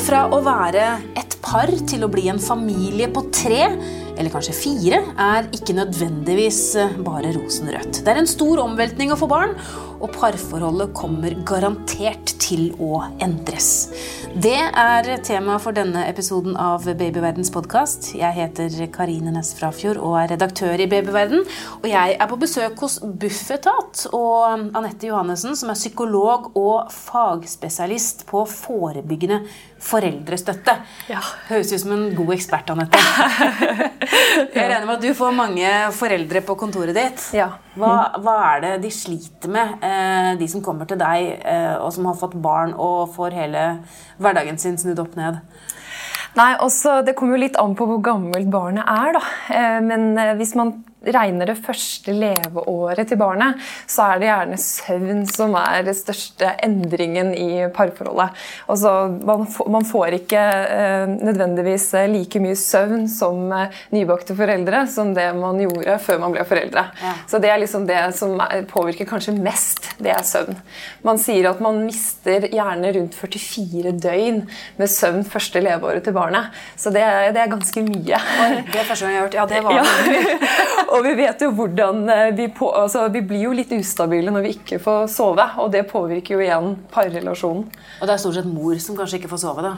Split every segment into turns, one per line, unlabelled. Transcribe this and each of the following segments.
fra å være et par til å bli en familie på tre, eller kanskje fire, er ikke nødvendigvis bare rosenrødt. Det er en stor omveltning å få barn, og parforholdet kommer garantert til å endres. Det er tema for denne episoden av Babyverdens podkast. Jeg heter Karine Næss Frafjord og er redaktør i Babyverden. Og jeg er på besøk hos Bufetat og Anette Johannessen, som er psykolog og fagspesialist på forebyggende foreldrestøtte.
Ja.
Høres ut som en god ekspert, Anette. Jeg regner med at du får mange foreldre på kontoret ditt.
Ja.
Hva, hva er det de sliter med, de som kommer til deg eh, og som har fått barn og får hele hverdagen sin snudd opp ned?
Nei, også, Det kommer jo litt an på hvor gammelt barnet er. da. Eh, Men eh, hvis man regner det første leveåret til barnet, så er det gjerne søvn som er den største endringen i parforholdet. Altså, man, får, man får ikke eh, nødvendigvis eh, like mye søvn som eh, nybakte foreldre som det man gjorde før man ble foreldre.
Ja.
Så det er liksom det som er, påvirker kanskje mest, det er søvn. Man sier at man mister gjerne rundt 44 døgn med søvn første leveåret til barnet. Så det, det er ganske mye.
Det er første gang jeg har hørt. Ja, det var
Ja. Og vi vet jo hvordan eh, vi, på, altså, vi blir jo litt ustabile når vi ikke får sove, og det påvirker jo igjen parrelasjonen.
Og det er stort sett mor som kanskje ikke får sove, da.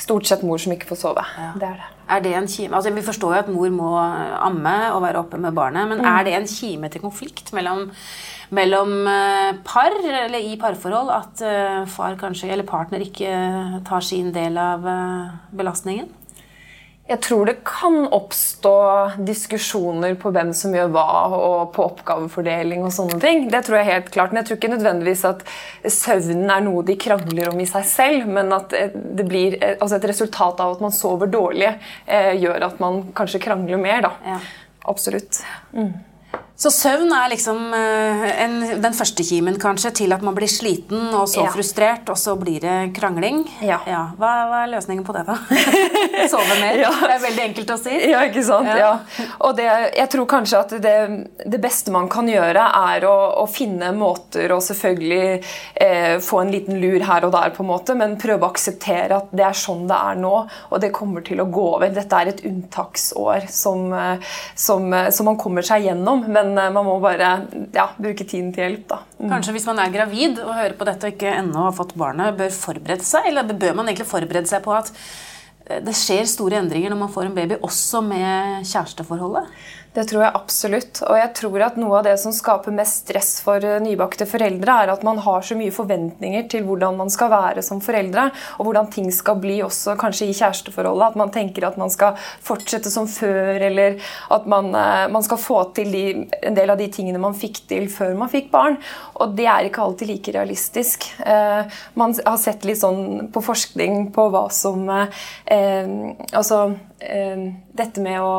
Stort sett mor som ikke får sove. Det er det.
Er det en kime? Altså, vi forstår jo at mor må amme og være oppe med barnet, men er det en kime til konflikt mellom, mellom eh, par, eller i parforhold, at eh, far kanskje, eller partner ikke tar sin del av belastningen?
Jeg tror det kan oppstå diskusjoner på hvem som gjør hva, og på oppgavefordeling og sånne ting. Det tror jeg helt klart, Men jeg tror ikke nødvendigvis at søvnen er noe de krangler om i seg selv, men at eh, det blir eh, altså et resultat av at man sover dårlig, eh, gjør at man kanskje krangler mer. da.
Ja.
Absolutt.
Så søvn er liksom eh, en, den første kimen kanskje til at man blir sliten og så
Ja.
frustrert, og så blir det krangling.
Ja.
Hva, hva er løsningen på det, da? Sove mer?
Ja.
Det er veldig enkelt å si.
Ja, ikke sant?
Ja.
Ja. Og det, jeg tror kanskje at det, det beste man kan gjøre, er å, å finne måter og selvfølgelig eh, få en liten lur her og der, på en måte, men prøve å akseptere at det er sånn det er nå, og det kommer til å gå over. Dette er et unntaksår som, eh, som, eh, som man kommer seg gjennom, men eh, man må bare ja, bruke tiden til hjelp. da.
Kanskje hvis man er gravid og hører på dette og ikke ennå har fått barnet, bør forberede seg, eller bør man egentlig forberede seg på at eh, det skjer store endringer når man får en baby, også med kjæresteforholdet?
Det tror jeg absolutt. Og jeg tror at noe av det som skaper mest stress for eh, nybakte foreldre, er at man har så mye forventninger til hvordan man skal være som foreldre, og hvordan ting skal bli også kanskje i kjæresteforholdet. At man tenker at man skal fortsette som før, eller at man, eh, man skal få til de, en del av de tingene man fikk til før man fikk barn. Og det er ikke alltid like realistisk. Eh, man har sett litt sånn på forskning på hva som eh, eh, Altså eh, dette med å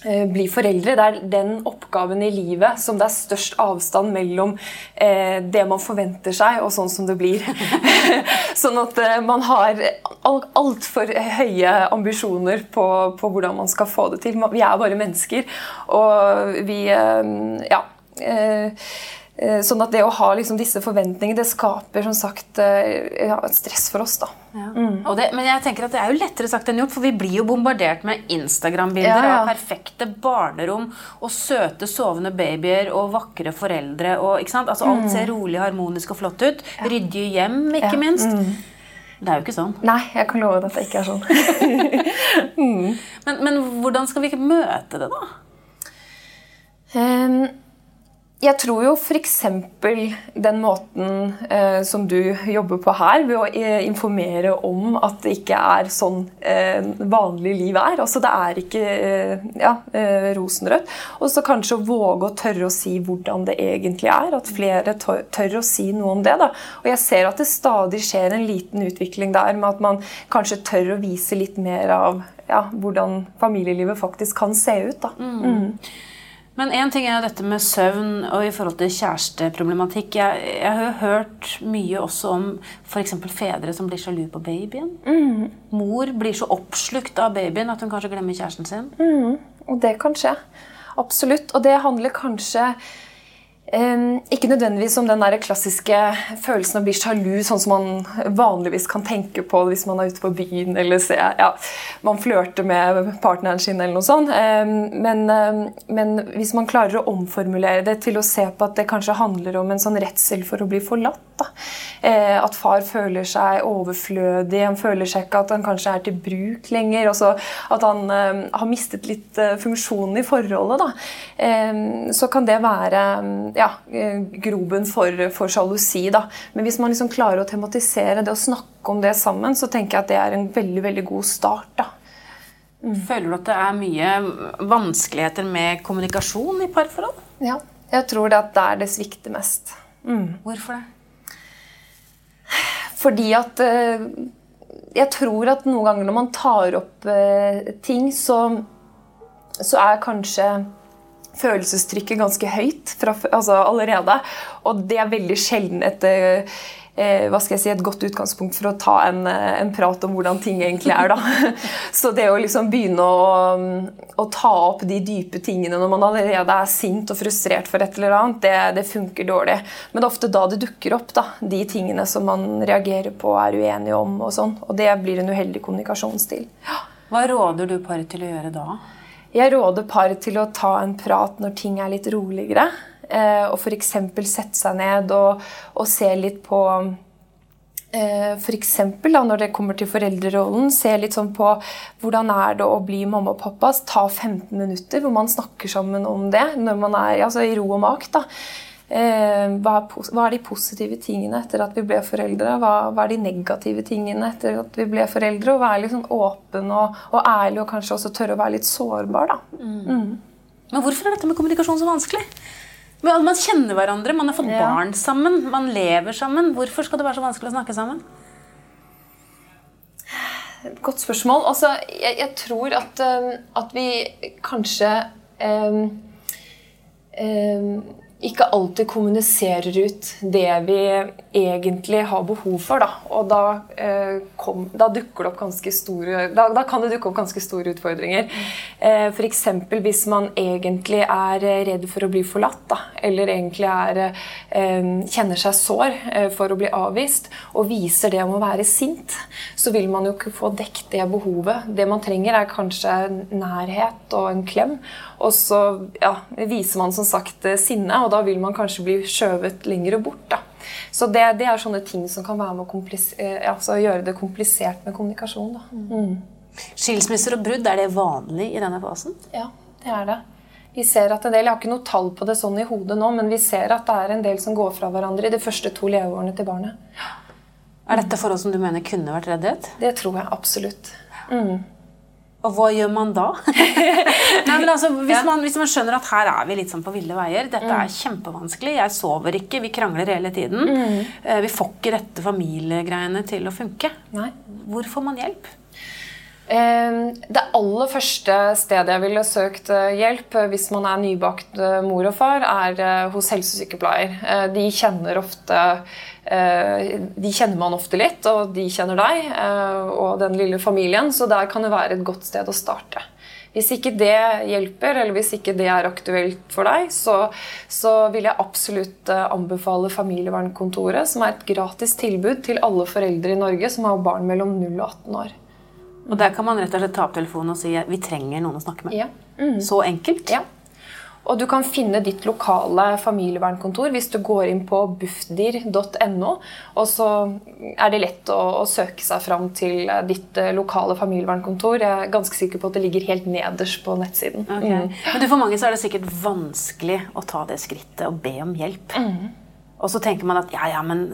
bli foreldre. Det er den oppgaven i livet som det er størst avstand mellom eh, det man forventer seg, og sånn som det blir. sånn at eh, man har altfor høye ambisjoner på, på hvordan man skal få det til. Vi er bare mennesker, og vi eh, Ja. Eh, Sånn at det å ha liksom disse forventningene, det skaper som sagt eh, ja, et stress for oss. da.
Og det, men jeg tenker at det er jo lettere sagt enn gjort, for vi blir jo bombardert med Instagram-bilder
Ja, ja.
av perfekte barnerom og søte, sovende babyer og vakre foreldre. Og, ikke sant? Altså, alt ser rolig, harmonisk og flott ut. Ryddige hjem, ikke
Mm. Ja.
minst. Det er jo ikke sånn.
Nei, jeg kan love deg at det ikke er sånn.
Men, men hvordan skal vi ikke møte det, da?
Ehm, Jeg tror jo f.eks. den måten eh, som du jobber på her, ved å eh, informere om at det ikke er sånn eh, vanlig liv er. Altså Det er ikke eh, ja, eh, rosenrødt. Og så kanskje å våge å tørre å si hvordan det egentlig er. At flere tør, tør å si noe om det. da. Og jeg ser at det stadig skjer en liten utvikling der med at man kanskje tør å vise litt mer av ja, hvordan familielivet faktisk kan se ut. da. Mm.
Men én ting er jo dette med søvn og i forhold til kjæresteproblematikk. Jeg, jeg har jo hørt mye også om f.eks. fedre som blir sjalu på babyen. Mor blir så oppslukt av babyen at hun kanskje glemmer kjæresten sin.
Og det kan skje. Absolutt. Og det handler kanskje ikke nødvendigvis som den der klassiske følelsen av å bli sjalu, sånn som man vanligvis kan tenke på hvis man er ute på byen eller se, ja, man flørter med partneren sin. eller noe sånt. Men, men, hvis man klarer å omformulere det til å se på at det kanskje handler om en sånn redsel for å bli forlatt. Uh, at far føler seg overflødig, han føler seg ikke at han kanskje er til bruk lenger. Også at han har mistet litt uh, funksjonen i forholdet. så kan det være ja, eh, grobunn for, for sjalusi. Da. Men hvis man liksom klarer å tematisere det og snakke om det sammen, så tenker jeg at det er en veldig veldig god start. Da.
Mm. Føler du at det er mye vanskeligheter med kommunikasjon i parforhold?
Ja, jeg tror det at der er det svikter mest.
Mm. Hvorfor det?
Fordi at eh, Jeg tror at noen ganger når man tar opp eh, ting, så, så er kanskje følelsestrykket ganske høyt fra, altså allerede. Og det er veldig sjelden et, eh, hva skal jeg si, et godt utgangspunkt for å ta en, eh, en, prat om hvordan ting egentlig er. Da. Så det å liksom begynne å, å, ta opp de dype tingene når man allerede er sint og frustrert for et eller annet, det, det funker dårlig. Men det er ofte da det dukker opp, da, de tingene som man reagerer på og er uenige om. Og sånn, og det blir en uheldig kommunikasjonsstil.
Hva råder du paret til å gjøre da?
Jeg råder par til å ta en prat når ting er litt roligere. Eh, og f.eks. sette seg ned og, og, se litt på eh, F.eks. når det kommer til foreldrerollen, se litt sånn på hvordan er det å bli mamma og pappa. Ta 15 minutter hvor man snakker sammen om det når man er altså, i ro og mak. da. Eh, hva er, de positive tingene etter at vi ble foreldre? Hva, er de negative tingene etter at vi ble foreldre? Og være litt sånn åpen og, og, ærlig og kanskje også tørre å være litt sårbar. Da. Mm.
Mm. Men hvorfor er dette med kommunikasjon så vanskelig? Man kjenner hverandre, man har fått ja. barn sammen, man lever sammen. Hvorfor skal det være så vanskelig å snakke sammen?
Godt spørsmål. Altså, jeg, jeg tror at, at, vi kanskje um, um, ikke alltid kommuniserer ut det vi egentlig har behov for. Da. Og da, eh, kom, da, store, da, da, kan det dukke opp ganske store utfordringer. Eh, F.eks. hvis man egentlig er redd for å bli forlatt, da, eller egentlig er, eh, kjenner seg sår eh, for å bli avvist, og viser det om å være sint, så vil man jo ikke få dekket det behovet. Det man trenger, er kanskje nærhet og en klem. Og så ja, viser man som sagt sinne, og da vil man kanskje bli skjøvet lenger bort. Da. Så det, det, er sånne ting som kan være med å eh, altså gjøre det komplisert med kommunikasjon. Mm.
Skilsmisser og brudd, er det vanlig i denne fasen?
Ja, det er det. Vi ser at en del, Jeg har ikke noe tall på det sånn i hodet nå, men vi ser at det er en del som går fra hverandre i de første to leveårene til barnet.
Er dette forhold som du mener kunne vært reddet?
Det tror jeg absolutt. Mm.
Og hva gjør man da? Nei, altså, hvis, man, hvis, man, skjønner at her er vi litt sånn på ville veier, dette mm. er kjempevanskelig, jeg sover ikke, vi krangler hele tiden, mm. Eh, vi får ikke dette familiegreiene til å funke. Nei. Hvor får man hjelp?
Ehm, det aller første stedet jeg ville søkt eh, hjelp eh, hvis man er nybakt mor og far, er hos helsesykepleier. De kjenner ofte Eh, de kjenner man ofte litt, og de kjenner deg eh, og den lille familien, så der kan det være et godt sted å starte. Hvis ikke det hjelper, eller hvis ikke det er aktuelt for deg, så, så vil jeg absolutt eh, anbefale Familievernkontoret, som er et gratis tilbud til alle foreldre i Norge som har barn mellom 0 og 18 år.
Og Der kan man rett og slett ta opp telefonen og si vi trenger noen å snakke med. Ja. Mm. Så enkelt.
Ja. Og du kan finne ditt lokale familievernkontor hvis du går inn på bufdir.no. Og så er det lett å, å, søke seg fram til ditt eh, lokale familievernkontor. Jeg er ganske sikker på at det ligger helt nederst på nettsiden.
Okay. Mm. Men For mange så er det sikkert vanskelig å ta det skrittet og be om hjelp. Mm. Og så tenker man at ja, ja, men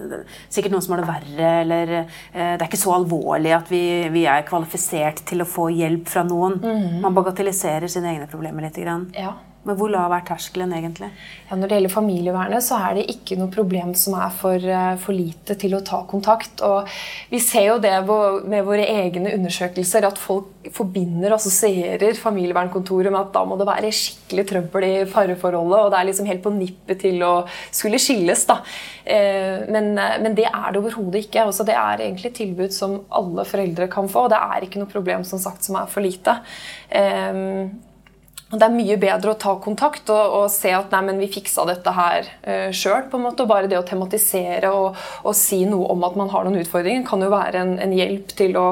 sikkert noen som har det verre, eller eh, det er ikke så alvorlig at vi, vi, er kvalifisert til å få hjelp fra noen. Mm. Man bagatelliserer sine egne problemer litt. Grann. Ja. Men hvor lav er terskelen egentlig?
Ja, når det gjelder familievernet, så er det ikke noe problem som er for, eh, for, lite til å ta kontakt. Og vi ser jo det med våre egne undersøkelser at folk forbinder og assosierer familievernkontoret med at da må det være skikkelig trøbbel i fareforholdet, og det er liksom helt på nippet til å skulle skilles. da. Eh, men, eh, men det er det overhodet ikke. Også altså, det er egentlig et tilbud som alle foreldre kan få. og Det er ikke noe problem som sagt som er for lite. Og Det er mye bedre å ta kontakt og, og se at nei, men vi fiksa dette her uh, sjøl. Bare det å tematisere og, og, si noe om at man har noen utfordringer, kan jo være en, en hjelp til å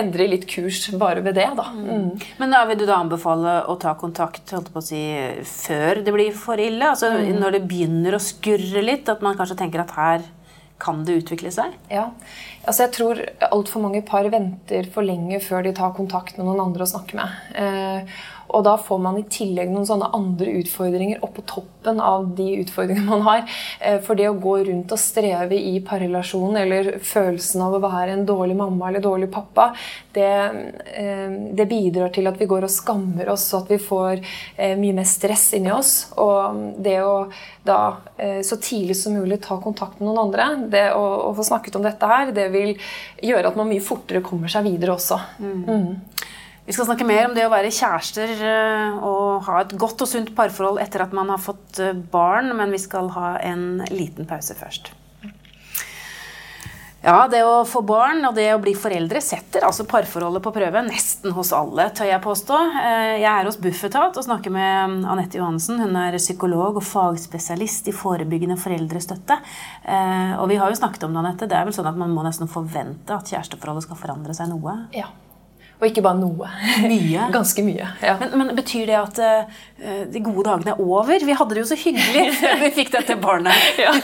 endre litt kurs bare ved det. da. Mm.
Men da vil du da anbefale å ta kontakt å si, før det blir for ille? Altså mm. Når det begynner å skurre litt? At man kanskje tenker at her kan det utvikle seg?
Ja. Altså jeg tror altfor mange par venter for lenge før de tar kontakt med noen andre å snakke med. Eh, og da får man i tillegg noen sånne andre utfordringer oppå toppen av de utfordringene man har. Eh, for det å gå rundt og streve i parrelasjonen eller følelsen av å være en dårlig mamma eller dårlig pappa, det, eh, det bidrar til at vi går og skammer oss, og at vi får eh, mye mer stress inni oss. Og det å da så tidlig som mulig ta kontakt med noen andre, det å, å få snakket om dette her, det vil gjøre at man mye fortere kommer seg videre også. Mm. Mm.
Vi skal snakke mer om det å være kjærester eh, og ha et godt og sunt parforhold etter at man har fått eh, barn, men vi skal ha en liten pause først. Ja, det å få barn og det å bli foreldre setter altså parforholdet på prøve nesten hos alle, tør jeg påstå. Eh, jeg er hos Bufetat og snakker med Anette Johansen. Hun er psykolog og fagspesialist i forebyggende foreldrestøtte. Og vi har jo snakket om det, Anette. Det er vel sånn at man må nesten forvente at kjæresteforholdet skal forandre seg noe?
Ja. Og ikke bare noe.
Mye?
Ganske mye. ja.
Men, men, Betyr det at uh, de gode dagene er over? Vi hadde det jo så hyggelig før vi fikk dette barnet. Ja.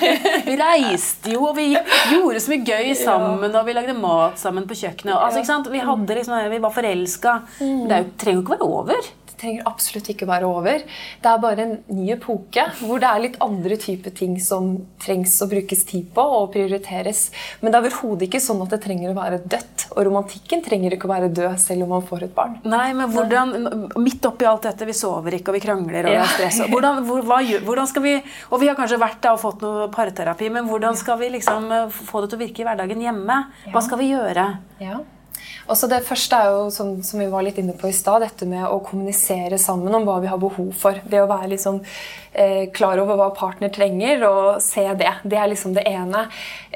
vi reiste jo, og vi gjorde så mye gøy sammen, og vi lagde mat sammen på kjøkkenet. Altså, vi, liksom, vi, var forelska. Mm. Det trenger jo ikke å være over
trenger absolutt ikke være over. Det er bare en ny epoke hvor det er litt andre typer ting som trengs å brukes tid på og prioriteres. Men det er overhodet ikke sånn at det trenger å være dødt. Og romantikken trenger ikke å være død selv om man får et barn.
Nei, men hvordan, Midt oppi alt dette, vi sover ikke og vi krangler og vi har stress. Hvordan, hvor, hva, hvordan skal vi, Og vi har kanskje vært der og fått noe parterapi, men hvordan skal vi liksom eh, få det til å virke i hverdagen hjemme? Hva skal vi gjøre?
Ja. Også det første er jo, som, som vi var litt inne på i stad, dette med å kommunisere sammen om hva vi har behov for. Det å være liksom, eh, klar over hva partner trenger, og se det. Det er liksom det ene.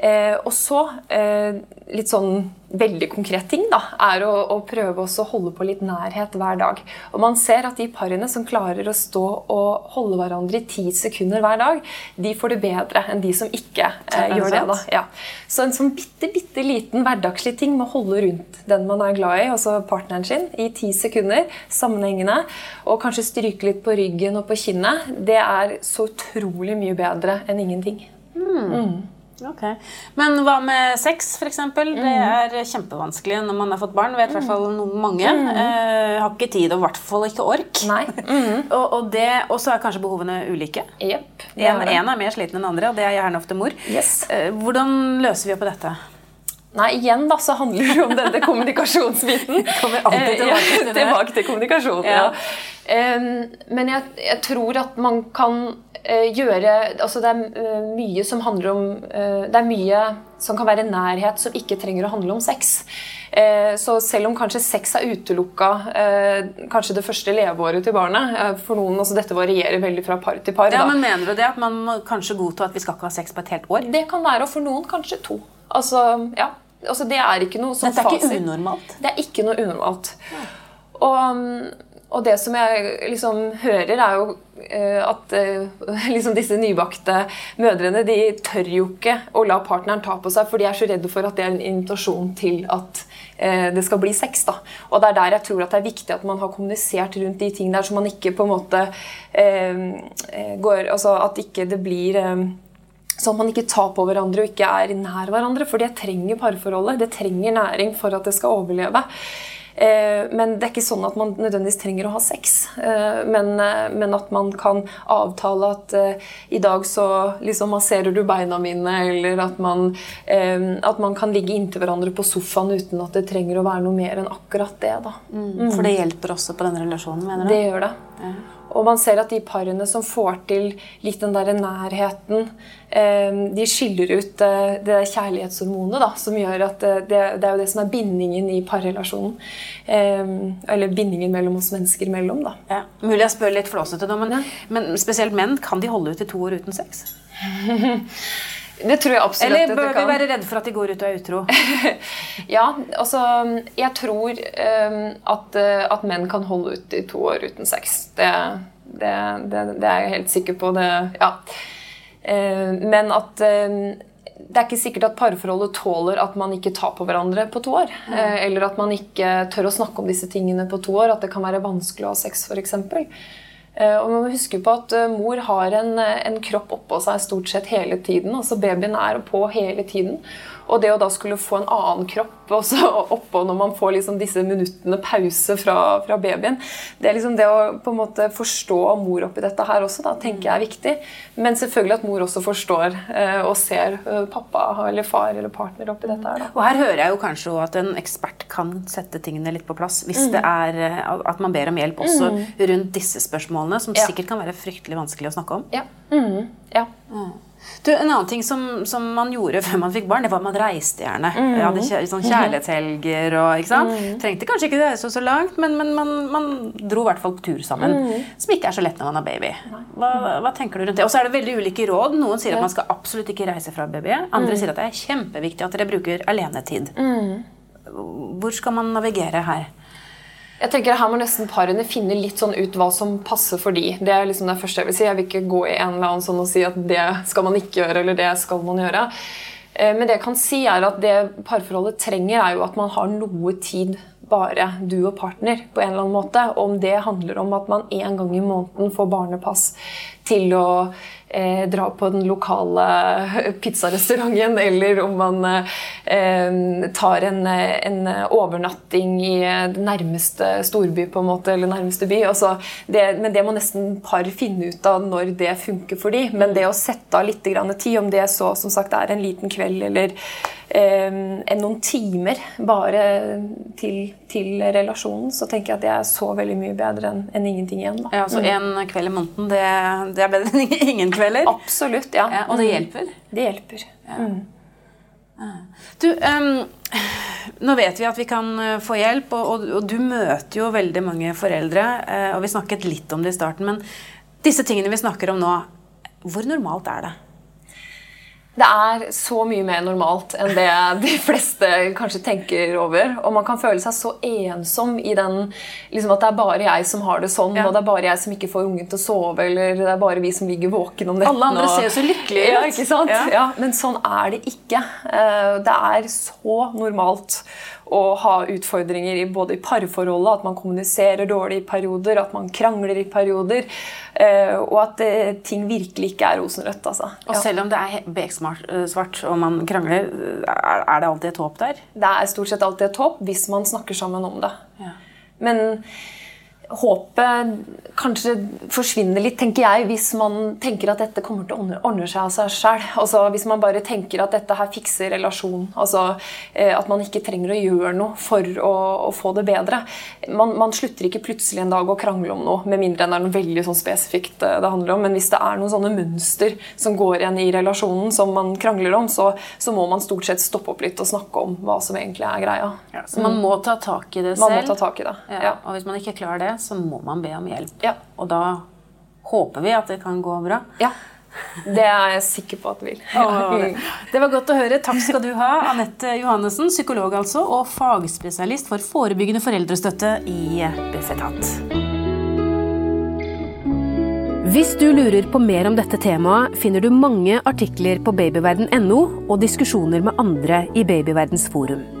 Eh, og så eh, litt sånn veldig konkret ting da, er å, å prøve å holde på litt nærhet hver dag. Og man ser at de parene som klarer å stå og holde hverandre i ti sekunder hver dag, de får det bedre enn de som ikke eh, gjør det. da. Ja. Så en sånn bitte, bitte liten hverdagslig ting med å holde rundt den man er glad i, altså partneren sin, i ti sekunder sammenhengende, og kanskje stryke litt på ryggen og på kinnet, det er så utrolig mye bedre enn ingenting. Mm.
Mm. Okay. Men hva med sex, f.eks.? Mm. Det er kjempevanskelig når man har fått barn. Vet i hvert fall mange. Mm. Eh, har ikke tid, og i hvert fall ikke ork. Mm. og, og, det, så er kanskje behovene ulike.
Yep,
en, en, er mer sliten enn andre, og det er gjerne ofte mor.
Yes.
Eh, hvordan løser vi opp på dette?
Nei, igjen da, så handler det om denne kommunikasjonsbiten.
Kommer alltid tilbake til
det. tilbake til kommunikasjon, ja. ja. Men jeg, jeg, tror at man kan uh, gjøre altså Det er uh, mye som handler om Det er mye som kan være nærhet som ikke trenger å handle om sex. Så selv om kanskje sex er utelukka kanskje det første leveåret til barnet For noen, altså Dette varierer veldig fra par til par.
Ja, men Mener du det at man må kanskje godta at vi skal ikke ha sex på et helt år?
Det kan være, og for noen kanskje to. Altså, ja, altså det er ikke noe
som
Dette
er ikke unormalt?
Det er ikke noe unormalt. Ja. Og, og, det som jeg liksom hører, er jo uh, at uh, liksom disse nybakte mødrene de tør jo ikke å la partneren ta på seg, for de er så redde for at det er en invitasjon til at uh, det skal bli sex. da. Og det er der jeg tror at det er viktig at man har kommunisert rundt de tingene der, så man ikke på en måte går Altså at ikke det blir så man ikke tar på hverandre og ikke er nær hverandre. For det trenger parforholdet. Det trenger næring for at det skal overleve. Eh, men det er ikke sånn at man nødvendigvis trenger å ha sex. Eh, men, eh, men at man kan avtale at i dag så liksom masserer du beina mine, eller at man, at man kan ligge inntil hverandre på sofaen uten at det trenger å være noe mer enn akkurat det. Da.
Mm. For det hjelper også på denne relasjonen? mener
du? Det gjør det. Ja. Og man ser at de parene som får til litt den der nærheten, eh, de skiller ut eh, det kjærlighetshormonet da, som gjør at eh, det, det, er jo det som er bindingen i parrelasjonen. Eller bindingen mellom oss mennesker imellom. Da.
Ja. Mulig jeg spør litt flåsete nå, men, men spesielt menn, kan de holde ut i to år uten sex?
Det tror jeg absolutt
Eller bør vi være redde for at de går ut og er utro?
ja, altså Jeg tror um, at, uh, at, menn kan holde ut i to år uten sex. Det, det, det, det er jeg helt sikker på. Det, ja. Uh, men at um, det er ikke sikkert at parforholdet tåler at man ikke tar på hverandre på to år. Mm. Eller at man ikke tør å snakke om disse tingene på to år. At det kan være vanskelig å ha sex, f.eks. Eh, og man må huske på at eh, Mor har en, eh, en kropp oppå seg stort sett hele tiden. altså Babyen er på hele tiden. Og det å da skulle få en annen kropp også oppå når man får liksom disse minuttene pause fra, fra, babyen Det er liksom det å på en måte forstå mor oppi dette her også, da, tenker jeg er viktig. Men selvfølgelig at mor også forstår eh, og ser eh, pappa eller far eller partner oppi dette her. Da.
Og her hører jeg jo kanskje at en ekspert kan sette tingene litt på plass hvis mm. det er eh, at man ber om hjelp også mm. rundt disse spørsmålene, som ja. sikkert kan være fryktelig vanskelig å snakke om.
Ja. Mm. ja.
Du, en annen ting som, som, man gjorde før man fikk barn, det var at man reiste gjerne. Mm. Jeg hadde kjær, sånn kjærlighetshelger og ikke sant? Mm. Trengte kanskje ikke reise så langt, men, men man, man, dro i hvert fall på tur sammen. Mm. Som ikke er så lett når man har baby. Hva, hva tenker du rundt det? Og så er det veldig ulike råd. Noen sier at man skal absolutt ikke reise fra baby. Andre mm. sier at det er kjempeviktig at dere bruker alenetid. Mm. Hvor skal man navigere her?
Jeg tenker Her må nesten parene finne litt sånn ut hva som passer for de. Det er liksom det første Jeg vil si. Jeg vil ikke gå i en eller annen sånn og si at det skal man ikke gjøre, eller det skal man gjøre. Eh, men det jeg kan si er at det parforholdet trenger, er jo at man har noe tid bare du og partner på en eller annen måte. Om det handler om at man en gang i måneden får barnepass til å eh, dra på den lokale pizzarestauranten, eller om man eh, tar en, en, overnatting i den nærmeste storby, på en måte, eller nærmeste by. Altså, det, men det må nesten par finne ut av når det funker for de. Men det å sette av litt tid, om det så som sagt er en liten kveld eller eh, noen timer bare til, til, relasjonen, så tenker jeg at det er så veldig mye bedre enn en ingenting igjen. Da.
Ja, Så mm. en kveld i måneden, det, det, er bedre enn ingen kvelder?
Absolutt, ja. ja
og det mm. hjelper?
Det hjelper. Ja. Mm.
Du, um, nå vet vi at vi kan eh, få hjelp, og, og, og, du møter jo veldig mange foreldre. Uh, og vi snakket litt om det i starten, men disse tingene vi snakker om nå, hvor normalt er det?
Det er så mye mer normalt enn det de fleste kanskje tenker over. Og man kan føle seg så ensom i den liksom at det er bare jeg som har det sånn, ja. og det er bare jeg som ikke får ungen til å sove, eller det er bare vi som ligger våken om nettene.
Alle andre og... ser jo så lykkelige ut.
Ja, ikke sant? Ja. ja, men sånn er det ikke. Eh, det er så normalt å ha utfordringer i både i parforholdet, at man kommuniserer dårlig i perioder, at man krangler i perioder, eh, og at eh, ting virkelig ikke er rosenrødt. Altså.
Og selv om det er beksvart og man krangler, er det alltid et håp der?
Det er stort sett alltid et håp hvis man snakker sammen om det. Ja. Men håpet kanskje forsvinner litt, tenker jeg, hvis man tenker at dette kommer til å ordne seg av seg sjøl. Altså, hvis man bare tenker at dette her fikser relasjonen. Altså, eh, at man ikke trenger å gjøre noe for å, å få det bedre. Man, man, slutter ikke plutselig en dag å krangle om noe, med mindre enn det er noe veldig sånn spesifikt eh, det handler om. Men hvis det er noen sånne mønster som går igjen i relasjonen som man krangler om, så, så må man stort sett stoppe opp litt og snakke om hva som egentlig er greia.
Ja, så man må ta tak i det
selv? Man må ta tak i det,
ja. ja. Og hvis man ikke klarer det, så må man be om hjelp. Ja. Og da håper vi at det kan gå bra.
Ja. Det er jeg sikker på at det vil.
det var godt å høre. Takk skal du ha, Anette Johannessen, psykolog altså, og fagspesialist for forebyggende foreldrestøtte i Bufetat. Hvis du lurer på mer om dette temaet, finner du mange artikler på babyverden.no og diskusjoner med andre i Babyverdens forum.